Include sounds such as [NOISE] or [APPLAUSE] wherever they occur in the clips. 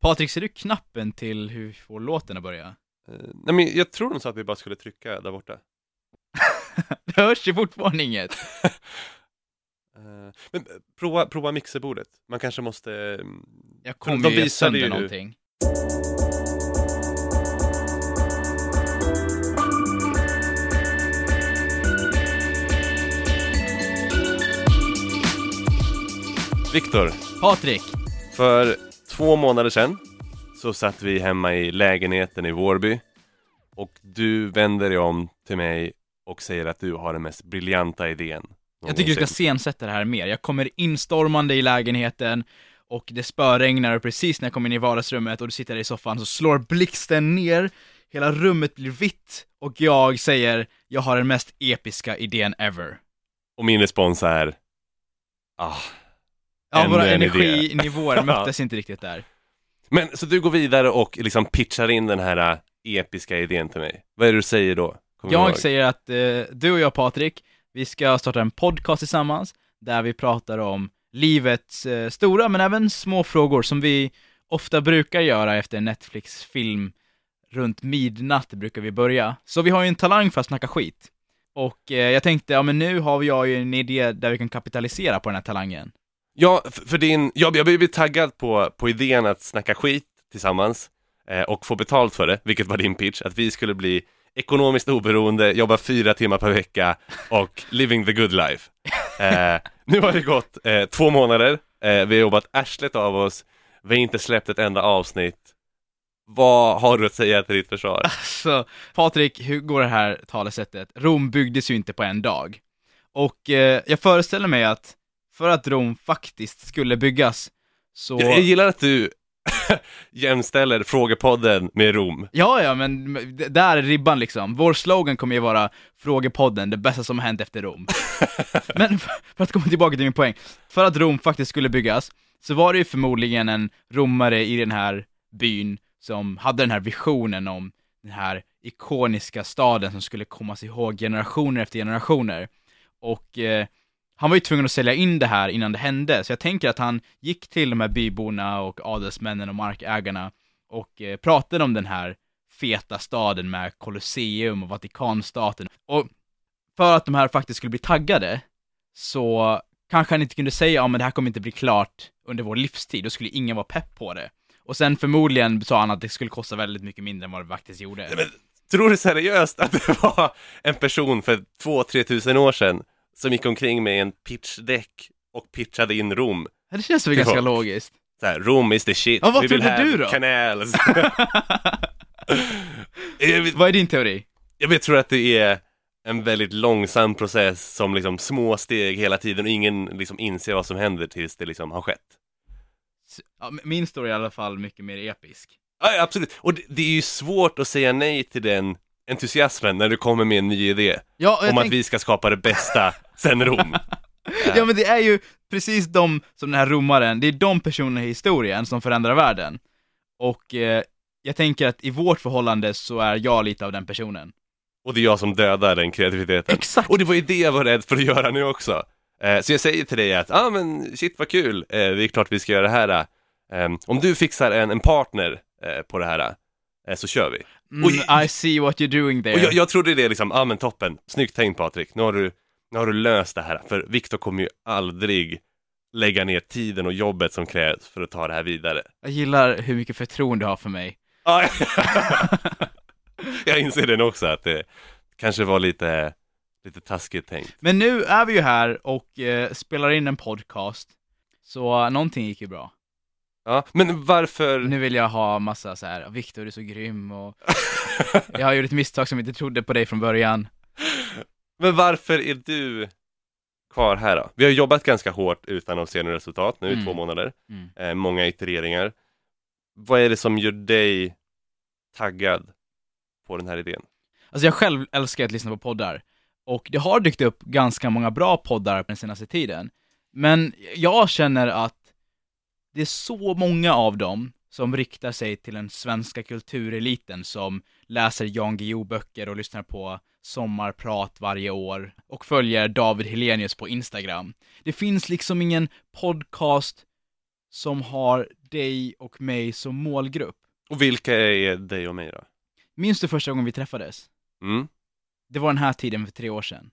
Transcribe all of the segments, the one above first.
Patrik, ser du knappen till hur vi får låten att börja? Eh, nej men jag tror de sa att vi bara skulle trycka där borta. [LAUGHS] Det hörs ju fortfarande inget. [LAUGHS] Eh, men eh, prova, prova mixerbordet. Man kanske måste... mm, Jag de kommer ju ge visade sönder ju- någonting. Viktor, Patrik, för två månader sedan så satt vi hemma i lägenheten i Vårby och du vänder dig om till mig och säger att du har den mest briljanta idén jag tycker du ska scensätta det här mer. Jag kommer instormande i lägenheten och det spöregnar och precis när jag kommer in i vardagsrummet och du sitter där i soffan så slår blixten ner, hela rummet blir vitt och jag säger jag har den mest episka idén ever. Och min respons är ah. Ja, våra energinivåer [LAUGHS] möttes inte riktigt där. Men så du går vidare och liksom pitchar in den här äh, episka idén till mig. Vad är det du säger då? Kommer Jag säger att eh, du och jag Patrik, vi ska starta en podcast tillsammans där vi pratar om livets eh, stora men även små frågor som vi ofta brukar göra efter en Netflix-film. Runt midnatt brukar vi börja. Så vi har ju en talang för att snacka skit. Och eh, jag tänkte, ja men nu har jag ju en idé där vi kan kapitalisera på den här talangen. Ja, för din, jag, jag blir taggad på, på idén att snacka skit tillsammans eh, och få betalt för det, vilket var din pitch, att vi skulle bli ekonomiskt oberoende, jobba fyra timmar per vecka och living the good life. [LAUGHS] Eh, nu har det gått eh, två månader, eh, vi har jobbat arslet av oss, vi har inte släppt ett enda avsnitt. Vad har du att säga till ditt försvar? Så, Patrik, hur går det här talesättet? Rom byggdes ju inte på en dag. Och eh, jag föreställer mig att för att Rom faktiskt skulle byggas, så... Jag, jag gillar att du [LAUGHS] jämställer frågepodden med Rom. Ja, ja, men där är ribban liksom. Vår slogan kommer ju vara Frågepodden, det bästa som hänt efter Rom. [LAUGHS] men för att komma tillbaka till min poäng, för att Rom faktiskt skulle byggas, så var det ju förmodligen en romare i den här byn som hade den här visionen om den här ikoniska staden som skulle kommas ihåg generationer efter generationer. Och eh, han var ju tvungen att sälja in det här innan det hände, så jag tänker att han gick till de här byborna och adelsmännen och markägarna och eh, pratade om den här feta staden med Colosseum och Vatikanstaten. Och för att de här faktiskt skulle bli taggade, så kanske han inte kunde säga ja men det här kommer inte bli klart under vår livstid, då skulle ingen vara pepp på det. Och sen förmodligen sa han att det skulle kosta väldigt mycket mindre än vad det faktiskt gjorde. Men, tror du seriöst att det var en person för 2-3 tusen år sedan som gick omkring med en pitchdeck och pitchade in Rom? Det känns väl ganska var- logiskt. Så här, Rom is the shit, Ja, vad trodde have du då? canals. [LAUGHS] vet, Vad är din teori? jag vet, tror att det är en väldigt långsam process som liksom små steg hela tiden och ingen liksom inser vad som händer tills det liksom har skett. Ja, min story är i alla fall mycket mer episk. Ja, absolut. Och det, det är ju svårt att säga nej till den entusiasmen när du kommer med en ny idé Ja, om att tänk- vi ska skapa det bästa [LAUGHS] sen Rom. [LAUGHS] Ja men det är ju precis de, som den här romaren, det är de personerna i historien som förändrar världen. Och eh, jag tänker att i vårt förhållande så är jag lite av den personen. Och det är jag som dödar den kreativiteten. Exakt! Och det var ju det jag var rädd för att göra nu också. Eh, så jag säger till dig att, ja ah, men shit vad kul, eh, det är klart vi ska göra det här. Eh, om du fixar en, en partner eh, på det här, eh, så kör vi. Mm, I see what you're doing there. Och jag, jag trodde det liksom, ja ah, men toppen, snyggt tänkt Patrik, nu har, du, nu har du löst det här. För Viktor kommer ju aldrig lägga ner tiden och jobbet som krävs för att ta det här vidare. Jag gillar hur mycket förtroende du har för mig. Ja, [LAUGHS] jag inser den också att det kanske var lite, lite taskigt tänkt. Men nu är vi ju här och eh, spelar in en podcast, så eh, någonting gick ju bra. Ja, men varför? Nu vill jag ha massa så här, Viktor är så grym och [LAUGHS] jag har gjort ett misstag som jag inte trodde på dig från början. Men varför är du kvar här då? Vi har jobbat ganska hårt utan att se några resultat nu i Mm. två månader. Mm. Eh, många itereringar. Vad är det som gör dig taggad på den här idén? Alltså jag själv älskar att lyssna på poddar, och det har dykt upp ganska många bra poddar på den senaste tiden. Men jag känner att det är så många av dem som riktar sig till den svenska kultureliten som läser Jan Guillou-böcker och lyssnar på sommarprat varje år och följer David Helenius på Instagram. Det finns liksom ingen podcast som har dig och mig som målgrupp. Och vilka är dig och mig då? Minns du första gången vi träffades? Mm. Det var den här tiden för tre år sedan.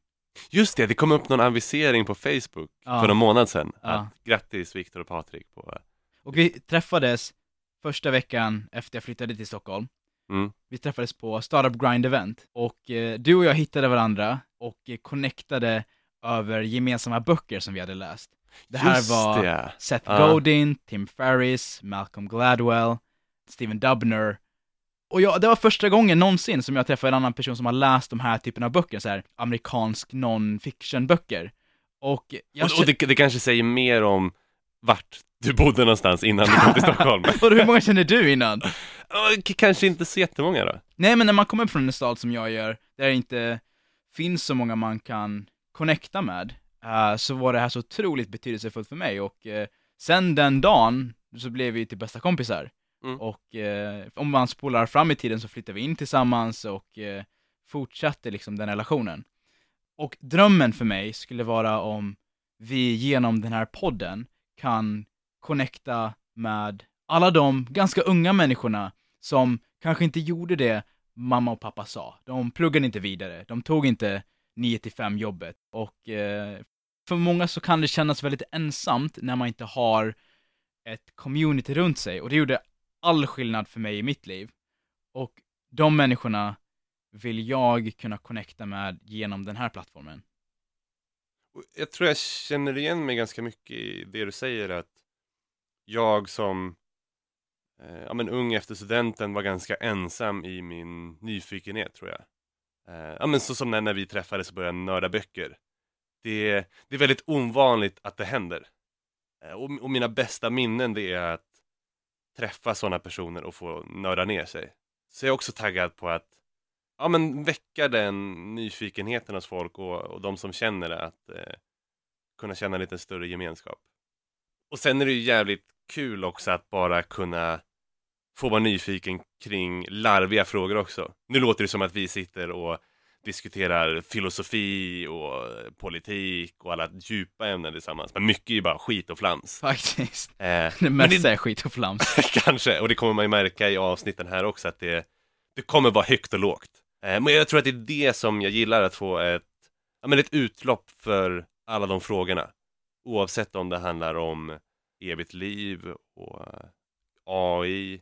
Just det, det kom upp någon avisering på Facebook Ja. för någon månad sedan. Ja. Att, grattis Viktor och Patrik på... Och vi träffades första veckan efter jag flyttade till Stockholm. Mm. Vi träffades på Startup Grind Event och eh, du och jag hittade varandra och eh, connectade över gemensamma böcker som vi hade läst. Det här Just var det. Seth Ja. Godin, Tim Ferriss, Malcolm Gladwell, Steven Dubner. Och jag, det var första gången någonsin som jag träffade en annan person som har läst de här typen av böcker, så här amerikansk non-fiction-böcker. Och jag Och, och det, det kanske säger mer om vart du bodde någonstans innan du kom till Stockholm. [LAUGHS] Och hur många känner du innan? K- kanske inte så jättemånga då. Nej, men när man kommer från en stad som jag gör, där det inte finns så många man kan connecta med, eh, så var det här så otroligt betydelsefullt för mig och eh, sen den dagen så blev vi till bästa kompisar. Mm. Och eh, om man spolar fram i tiden så flyttade vi in tillsammans och eh, fortsatte liksom den relationen. Och drömmen för mig skulle vara om vi genom den här podden kan connecta med alla de ganska unga människorna som kanske inte gjorde det mamma och pappa sa. De pluggade inte vidare, de tog inte 9 till 5 jobbet och eh, för många så kan det kännas väldigt ensamt när man inte har ett community runt sig och det gjorde all skillnad för mig i mitt liv. Och de människorna vill jag kunna connecta med genom den här plattformen. Jag tror jag känner igen mig ganska mycket i det du säger att jag som eh, ja, men ung efter studenten var ganska ensam i min nyfikenhet tror jag. Eh, ja, men så som när, när vi träffades och började nörda böcker. Det, det är väldigt ovanligt att det händer. Eh, och, och mina bästa minnen det är att träffa sådana personer och få nörda ner sig. Så jag är också taggad på att ja, men väcka den nyfikenheten hos folk och, och de som känner det att eh, kunna känna en lite större gemenskap. Och sen är det ju jävligt kul också att bara kunna få vara nyfiken kring larviga frågor också. Nu låter det som att vi sitter och diskuterar filosofi och politik och alla djupa ämnen tillsammans. Men mycket är ju bara skit och flams. Faktiskt. Eh, Det mesta är skit och flams. [LAUGHS] Kanske, och det kommer man ju märka i avsnitten här också att det, det kommer vara högt och lågt. Eh, men jag tror att det är det som jag gillar att få ett, ja, men ett utlopp för alla de frågorna. Oavsett om det handlar om evigt liv och eh, AI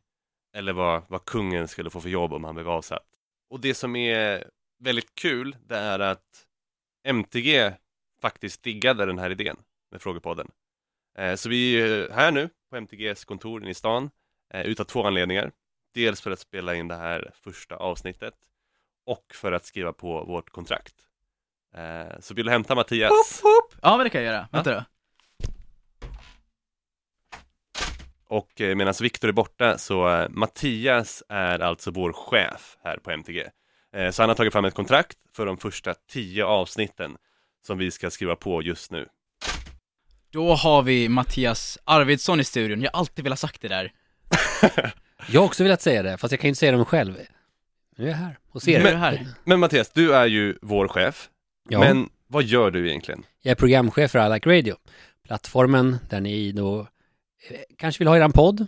eller vad, vad kungen skulle få för jobb om han blev avsatt. Och det som är väldigt kul, det är att MTG faktiskt diggade den här idén med Frågepodden. Eh, så vi är här nu på MTGs kontor inne i stan utav två anledningar. Dels för att spela in det här första avsnittet och för att skriva på vårt kontrakt. Eh, Så vill du hämta Mattias Ja, men det kan jag göra. Vänta då. och eh, medan Viktor är borta så eh, Mattias är alltså vår chef här på MTG. Eh, Så han har tagit fram ett kontrakt för de första tio avsnitten som vi ska skriva på just nu. Då har vi Mattias Arvidsson i studion. Jag har alltid velat sagt det där. [LAUGHS] Jag har också velat säga det, fast jag kan ju inte säga det själv. Nu är jag här och ser det. du här. Men Mattias, du är ju vår chef. Ja, Men vad gör du egentligen? jag är programchef för I Like Radio. Plattformen där ni då eh, kanske vill ha eran podd.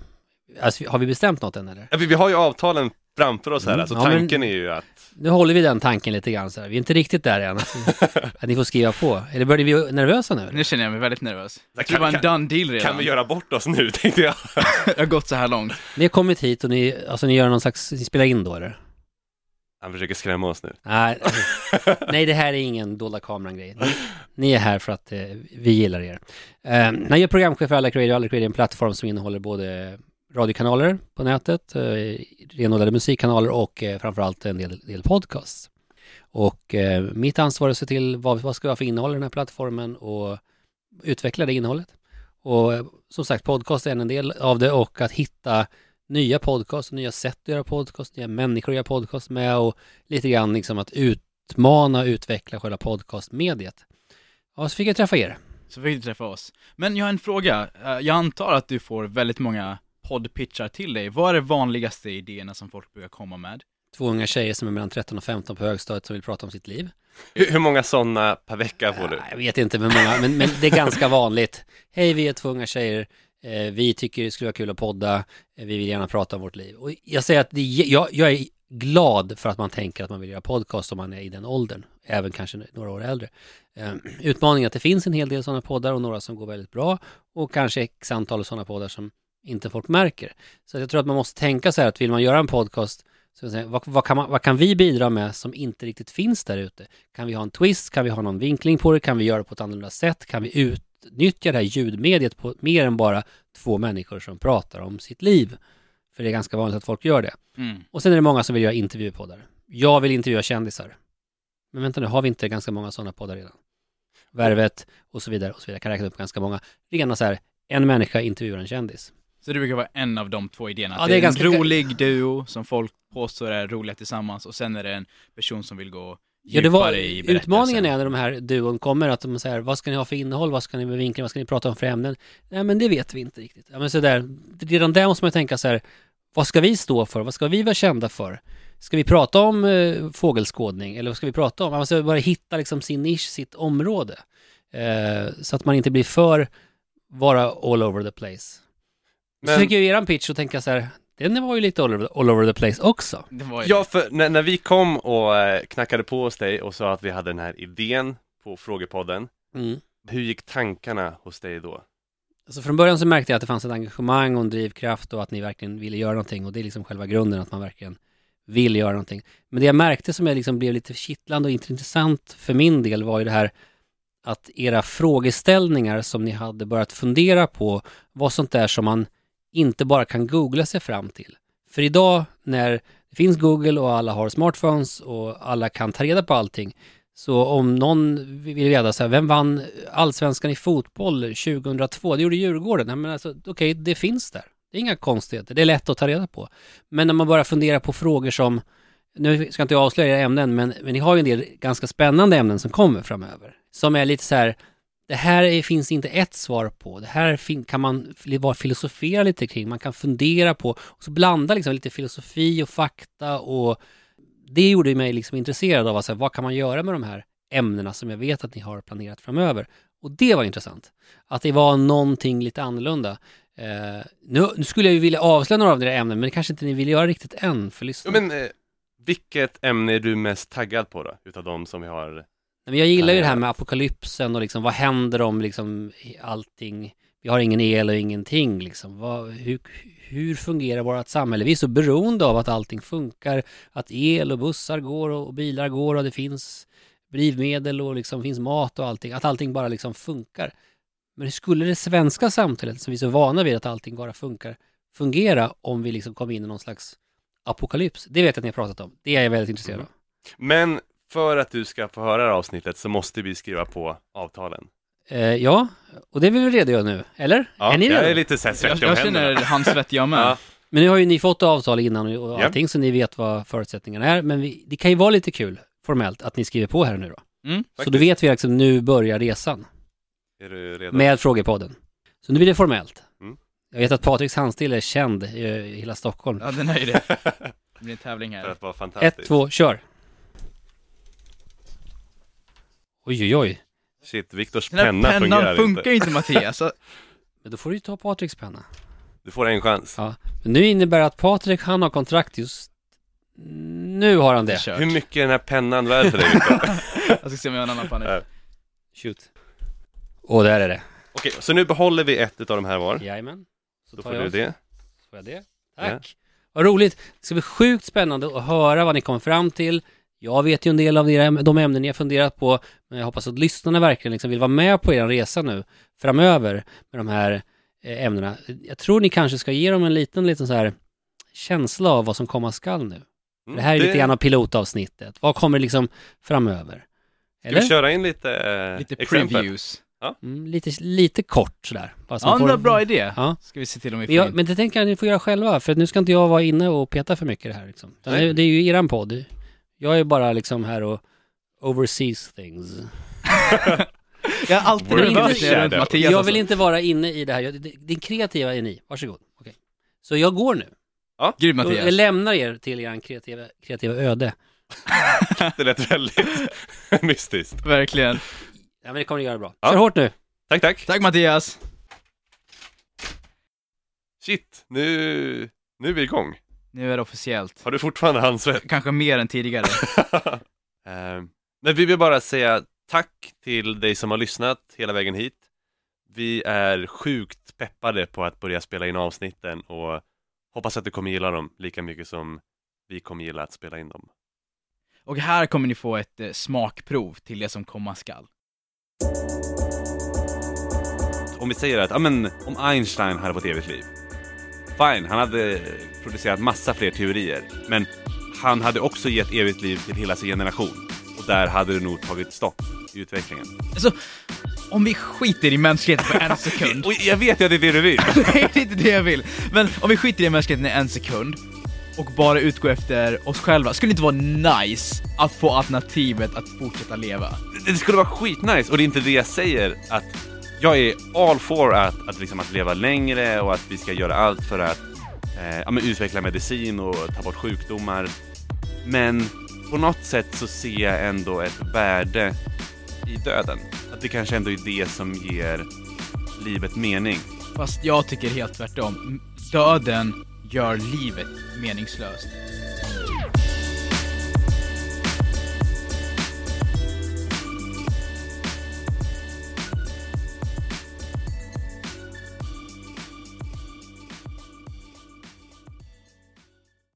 Alltså, har vi bestämt något än eller? Ja, vi, vi har ju avtalen framför oss här, Mm, alltså ja, men- tanken är ju att Nu håller vi den tanken lite grann så här. Vi är inte riktigt där än. [LAUGHS] Att, ni får skriva på. Eller börjar vi bli nervösa nu? Nu känner jag mig väldigt nervös. Jag Kan- det var en kan- done deal redan. kan vi göra bort oss nu, tänkte jag. [LAUGHS] Jag har gått så här långt. Ni har kommit hit och ni, alltså ni gör någon slags, ni spelar in då eller? Han försöker skrämma oss nu. Nej, [LAUGHS] nej det här är ingen dolda kameran-grej. Ni, ni är här för att eh, vi gillar er. Eh, när jag är programchef för Alec Radio, Alec Radio är en plattform som innehåller både radiokanaler på nätet, eh, renodlade musikkanaler och eh, framförallt en del, del podcasts. Och eh, mitt ansvar är att se till vad, vad ska vi ha för innehåll i den här plattformen och utveckla det innehållet. Och eh, som sagt, podcast är en del av det och att hitta nya podcast, nya sätt att göra podcast, nya människor att göra podcast med och lite grann liksom att utmana och utveckla själva podcastmediet. Ja, så fick jag träffa er. Så fick du träffa oss. Men jag har en fråga. Eh, Jag antar att du får väldigt många poddpitchar till dig. Vad är de vanligaste idéerna som folk brukar komma med? Två unga tjejer som är mellan 13 och 15 på högstadiet som vill prata om sitt liv. Hur, hur många sådana per vecka får du? Ja, Jag vet inte hur många, men, men det är ganska vanligt. Hej, vi är två unga tjejer. Eh, vi tycker det skulle vara kul att podda. Eh, vi vill gärna prata om vårt liv. Och jag säger att det, jag, jag är glad för att man tänker att man vill göra podcast om man är i den åldern. Även kanske några år äldre. Eh, utmaningen är att det finns en hel del sådana poddar och några som går väldigt bra. Och kanske x antal sådana poddar som inte folk märker. Så jag tror att man måste tänka så här att vill man göra en podcast så säga, vad, vad, kan man, vad kan vi bidra med som inte riktigt finns där ute? Kan vi ha en twist? Kan vi ha någon vinkling på det? Kan vi göra det på ett annorlunda sätt? Kan vi utnyttja det här ljudmediet på mer än bara två människor som pratar om sitt liv? För det är ganska vanligt att folk gör det. Mm. Och sen är det många som vill göra intervjupoddar. Jag vill intervjua kändisar. Men vänta nu, har vi inte ganska många sådana poddar redan? Värvet och så vidare och så vidare. Jag kan räkna upp ganska många. Rena så här, en människa intervjuar en kändis. Så det brukar vara en av de två idéerna. Ja, det är det är ganska- en rolig duo som folk påstår är roliga tillsammans och sen är det en person som vill gå Ja, det var, i utmaningen är när de här duon kommer att de säger vad ska ni ha för innehåll, vad ska ni med vinkling, vad ska ni prata om för ämnen? Nej men det vet vi inte riktigt. Ja men så där, redan där måste man tänka så här, vad ska vi stå för, vad ska vi vara kända för? Ska vi prata om eh, fågelskådning eller vad ska vi prata om? Man måste bara hitta liksom sin nisch, sitt område. Eh, så att man inte blir för, vara all over the place. Så Men, fick jag ju eran pitch och tänka så här, den var ju lite all over, all over the place också. Det var ju ja, för när, när vi kom och eh, knackade på hos dig och sa att vi hade den här idén på Frågepodden, Mm. hur gick tankarna hos dig då? Alltså från början så märkte jag att det fanns ett engagemang och en drivkraft och att ni verkligen ville göra någonting och det är liksom själva grunden att man verkligen vill göra någonting. Men det jag märkte som jag liksom blev lite kittlande och intressant för min del var ju det här att era frågeställningar som ni hade börjat fundera på var sånt där som man inte bara kan googla sig fram till. För idag när det finns Google och alla har smartphones och alla kan ta reda på allting så om någon vill veta så här, vem vann allsvenskan i fotboll 2002? Det gjorde Djurgården. Nej, men alltså, okej, det finns där. Det är inga konstigheter. Det är lätt att ta reda på. Men när man börjar fundera på frågor som, nu ska inte jag avslöja era ämnen, men, men ni har ju en del ganska spännande ämnen som kommer framöver. Som är lite så här, det här är, finns inte ett svar på. Det här fin, kan man bara filosofera lite kring. Man kan fundera på, och så blanda liksom lite filosofi och fakta och det gjorde mig liksom intresserad av alltså, vad kan man göra med de här ämnena som jag vet att ni har planerat framöver. Och det var intressant. Att det var någonting lite annorlunda. Eh, nu, nu skulle jag ju vilja avslöja några av era ämnen, men det kanske inte ni vill göra riktigt än för Ja, men, eh, vilket ämne är du mest taggad på då, utav de som vi har? Men jag gillar ju det här med apokalypsen och liksom vad händer om liksom allting, vi har ingen el och ingenting liksom. Vad, hur, hur fungerar vårt samhälle? Vi är så beroende av att allting funkar, att el och bussar går och, och bilar går och det finns drivmedel och liksom finns mat och allting, att allting bara liksom funkar. Men hur skulle det svenska samhället, som vi är så vana vid att allting bara funkar, fungera om vi liksom kom in i någon slags apokalyps? Det vet jag att ni har pratat om. Det är jag väldigt intresserad av. Men för att du ska få höra det här avsnittet så måste vi skriva på avtalen. Eh, ja, och det är vi väl redo nu, eller? Ja, är ni jag är lite så här Jag, svettig om jag känner händerna. handsvettig jag med. [LAUGHS] Ja. Men nu har ju ni fått avtal innan och och Ja. allting, så ni vet vad förutsättningarna är. Men vi, det kan ju vara lite kul, formellt, att ni skriver på här nu då. Mm. Så då vet vi liksom, nu börjar resan Är du redo? med Frågepodden. Så nu blir det formellt. Mm. Jag vet att Patriks handstil är känd i, i hela Stockholm. Ja, den är ju det. [LAUGHS] Det blir en tävling För här. att vara fantastisk. Ett, två, kör! Oj, oj, oj. Shit, Viktors Den här penna pennan fungerar funkar inte. inte Mattias. Så, [LAUGHS] Men då får du ju ta Patriks penna. Du får en chans. Ja. Men nu innebär det att Patrik, han har kontrakt just... Nu har han det. kört. Hur mycket är den här pennan värd för dig? [LAUGHS] Jag ska se om jag har en annan panna. Där. Shoot. Och där är det. Okej, så nu behåller vi ett utav de här var. Jajamän. Så Då får du det. Får jag det? Tack! Vad roligt! Det ska bli sjukt spännande att höra vad ni kommer fram till. Jag vet ju en del av de ämnen ni har funderat på, men jag hoppas att lyssnarna verkligen liksom vill vara med på er resa nu framöver med de här eh, ämnena. Jag tror ni kanske ska ge dem en liten, liten så här känsla av vad som komma skall nu. Mm, Det här är lite grann av pilotavsnittet. Vad kommer liksom framöver? Ska vi Eller? köra in lite, eh, Lite previews. Mm, lite, lite kort sådär. Bara så Ja, får- det var bra idé. Ja. Ska vi se till om vi Men, får in. men det tänker jag att ni får göra själva, för nu ska inte jag vara inne och peta för mycket i det här liksom. Det, det är ju eran podd. Jag är bara liksom här och oversees things. [LAUGHS] Jag är alltid Word är runt. Mattias. jag alltså. vill inte vara inne i det här. Jag, det, din kreativa är ni. Varsågod. Okej. Så jag går nu. Grym Och Jag Mattias. lämnar er till er kreativa, kreativa öde. [LAUGHS] Det lät väldigt [LAUGHS] mystiskt. Verkligen. Ja men det kommer ni göra bra. Ja. Kör hårt nu. Tack, tack. Tack Mattias. Shit, nu, nu är vi igång. Nu är det officiellt. Har du fortfarande handsvett? Kanske mer än tidigare. [LAUGHS] Eh, Men vi vill bara säga tack till dig som har lyssnat hela vägen hit. Vi är sjukt peppade på att börja spela in avsnitten och hoppas att du kommer gilla dem lika mycket som vi kommer gilla att spela in dem. Och här kommer ni få ett eh, smakprov till det som komma skall. Om vi säger att, ja men, om Einstein hade fått evigt liv. Fine, han hade producerat massa fler teorier. Men han hade också gett evigt liv till hela sin generation. Och där hade det nog tagit stopp i utvecklingen. Alltså, om vi skiter i mänskligheten för en [LAUGHS] sekund. Jag vet ju att det är det du vill. [LAUGHS] Nej, det är inte det jag vill. Men om vi skiter i mänskligheten i en sekund och bara utgår efter oss själva, skulle det inte vara nice att få alternativet att fortsätta leva? Det skulle vara skitnice och det är inte det jag säger att jag är all for att, att, liksom att leva längre och att vi ska göra allt för att eh, ja, men utveckla medicin och ta bort sjukdomar. Men på något sätt så ser jag ändå ett värde i döden. Att det kanske ändå är det som ger livet mening. Fast jag tycker helt tvärtom. Döden gör livet meningslöst.